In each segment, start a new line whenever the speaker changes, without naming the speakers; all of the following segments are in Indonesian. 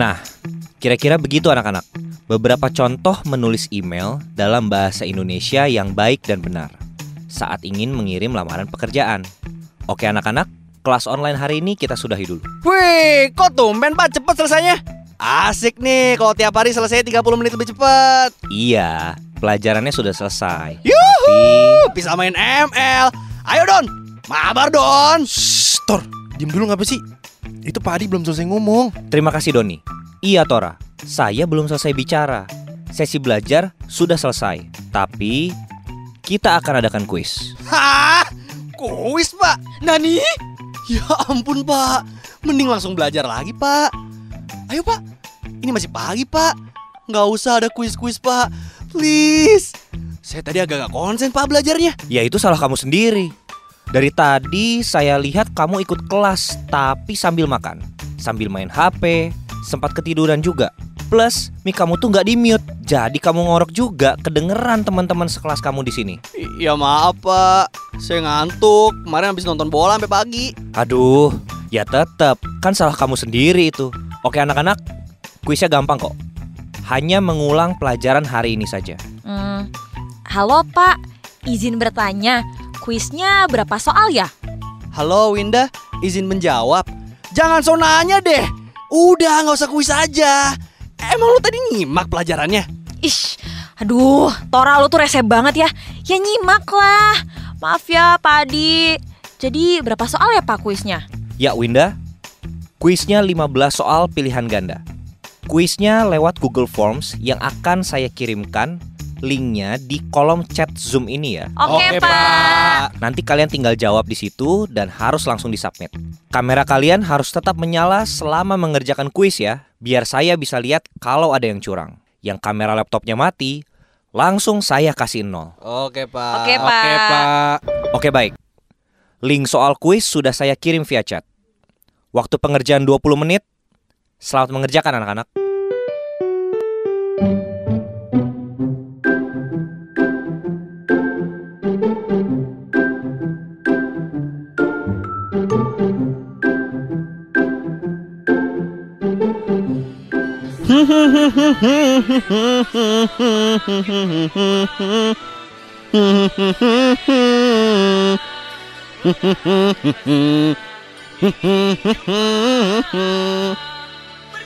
Nah, kira-kira begitu anak-anak. Beberapa contoh menulis email dalam bahasa Indonesia yang baik dan benar saat ingin mengirim lamaran pekerjaan. Oke anak-anak, kelas online hari ini kita sudahi dulu.
Wih, kok tumben Pak cepet selesainya? Asik nih kalau tiap hari selesai 30 menit lebih cepet.
Iya, pelajarannya sudah selesai.
Yuhu, bisa main ML. Ayo Don, mabar Don.
Shh, Tor, diem dulu ngapa sih? Itu Pak Adi belum selesai ngomong.
Terima kasih Doni. Iya Tora, saya belum selesai bicara. Sesi belajar sudah selesai, tapi kita akan adakan kuis.
Hah? Kuis Pak? Nani? Ya ampun Pak, mending langsung belajar lagi Pak. Ayo Pak, ini masih pagi Pak. Nggak usah ada kuis-kuis Pak, please. Saya tadi agak gak konsen Pak belajarnya.
Ya itu salah kamu sendiri. Dari tadi saya lihat kamu ikut kelas tapi sambil makan, sambil main HP, sempat ketiduran juga. Plus, mic kamu tuh nggak di mute, jadi kamu ngorok juga kedengeran teman-teman sekelas kamu di sini.
Ya maaf Pak, saya ngantuk. Kemarin habis nonton bola sampai pagi.
Aduh, ya tetap kan salah kamu sendiri itu. Oke anak-anak, kuisnya gampang kok. Hanya mengulang pelajaran hari ini saja.
Hmm, halo Pak, izin bertanya, kuisnya berapa soal ya?
Halo Winda, izin menjawab. Jangan so nanya deh. Udah nggak usah kuis aja. Emang lu tadi nyimak pelajarannya?
Ish, aduh, Tora lu tuh rese banget ya. Ya nyimak lah. Maaf ya Pak Adi. Jadi berapa soal ya Pak kuisnya?
Ya Winda, kuisnya 15 soal pilihan ganda. Kuisnya lewat Google Forms yang akan saya kirimkan linknya di kolom chat Zoom ini ya.
Oke, Pak.
Nanti kalian tinggal jawab di situ dan harus langsung disubmit. Kamera kalian harus tetap menyala selama mengerjakan kuis ya, biar saya bisa lihat kalau ada yang curang. Yang kamera laptopnya mati, langsung saya kasih nol.
Oke Pak.
Oke, Pak.
Oke, Pak.
Oke baik. Link soal kuis sudah saya kirim via chat. Waktu pengerjaan 20 menit. Selamat mengerjakan anak-anak.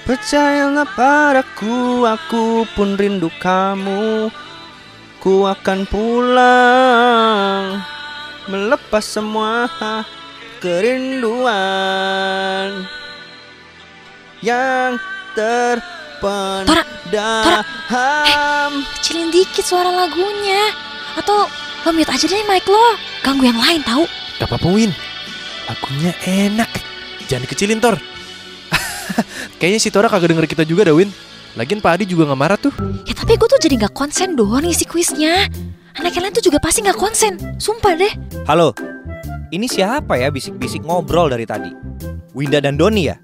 Percayalah padaku, aku pun rindu kamu. Ku akan pulang melepas semua kerinduan yang terpendam.
Kecilin dikit suara lagunya. Atau lo mute aja deh mic lo. Ganggu yang lain tahu.
Gak apa-apa, Win. Lagunya enak. Jangan dikecilin, Tor. Kayaknya si Tora kagak denger kita juga dah, Win. Lagian Pak Adi juga gak marah tuh.
Ya tapi gue tuh jadi nggak konsen doang ngisi kuisnya. Anak lain tuh juga pasti nggak konsen. Sumpah deh.
Halo. Ini siapa ya bisik-bisik ngobrol dari tadi? Winda dan Doni ya?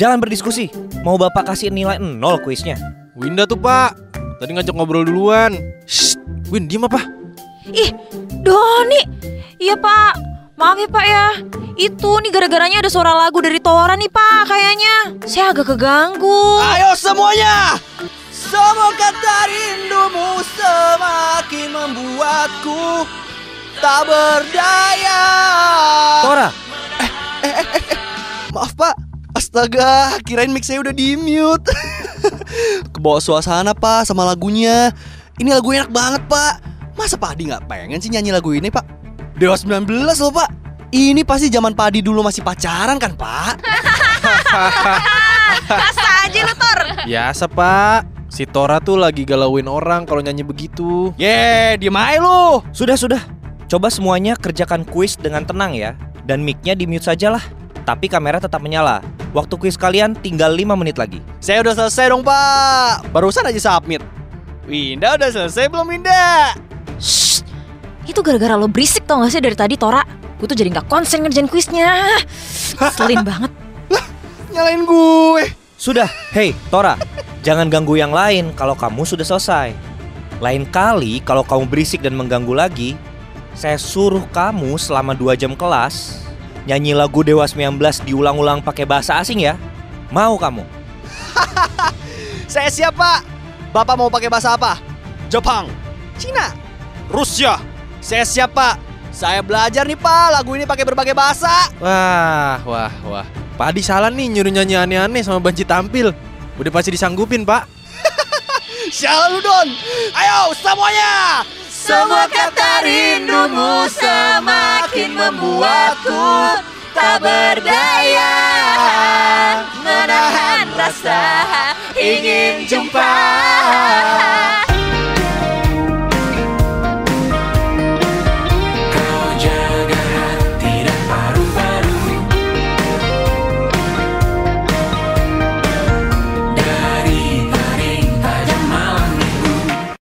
Jangan berdiskusi. Mau Bapak kasih nilai nol kuisnya?
Winda tuh, Pak. Tadi ngajak ngobrol duluan. Shh, Win, diem apa?
Ih, Doni. Iya pak. Maaf ya pak ya. Itu nih gara-garanya ada suara lagu dari Tora nih pak kayaknya. Saya agak keganggu.
Ayo semuanya. Semua kata rindumu semakin membuatku tak berdaya.
Tora.
Astaga, kirain mic saya udah di mute. Kebawa suasana pak sama lagunya. Ini lagu enak banget pak. Masa Pak Adi nggak pengen sih nyanyi lagu ini pak? Dewa 19 loh pak. Ini pasti zaman Pak Adi dulu masih pacaran kan pak?
Rasa aja lu Tor.
Biasa, Pak. Si Tora tuh lagi galauin orang kalau nyanyi begitu.
Ye, diem aja lu.
sudah sudah. Coba semuanya kerjakan kuis dengan tenang ya. Dan mic-nya di mute saja lah. Tapi kamera tetap menyala. Waktu kuis kalian tinggal 5 menit lagi.
Saya udah selesai dong pak. Barusan aja submit. Winda udah selesai belum Winda?
Shh. Itu gara-gara lo berisik tau gak sih dari tadi Tora. Gue tuh jadi nggak konsen ngerjain kuisnya. Selin banget.
Nyalain gue.
Sudah, hei Tora, jangan ganggu yang lain kalau kamu sudah selesai. Lain kali kalau kamu berisik dan mengganggu lagi, saya suruh kamu selama 2 jam kelas nyanyi lagu Dewa 19 diulang-ulang pakai bahasa asing ya. Mau kamu?
Saya siap pak. Bapak mau pakai bahasa apa? Jepang, Cina, Rusia. Saya siap pak. Saya belajar nih pak lagu ini pakai berbagai bahasa.
Wah, wah, wah. Pak Adi salah nih nyuruh nyanyi aneh-aneh sama Banci tampil. Udah pasti disanggupin, Pak.
Sialan lu Don. Ayo semuanya.
Semua kata rindumu semakin membuatku tak berdaya. Menahan rasa ingin jumpa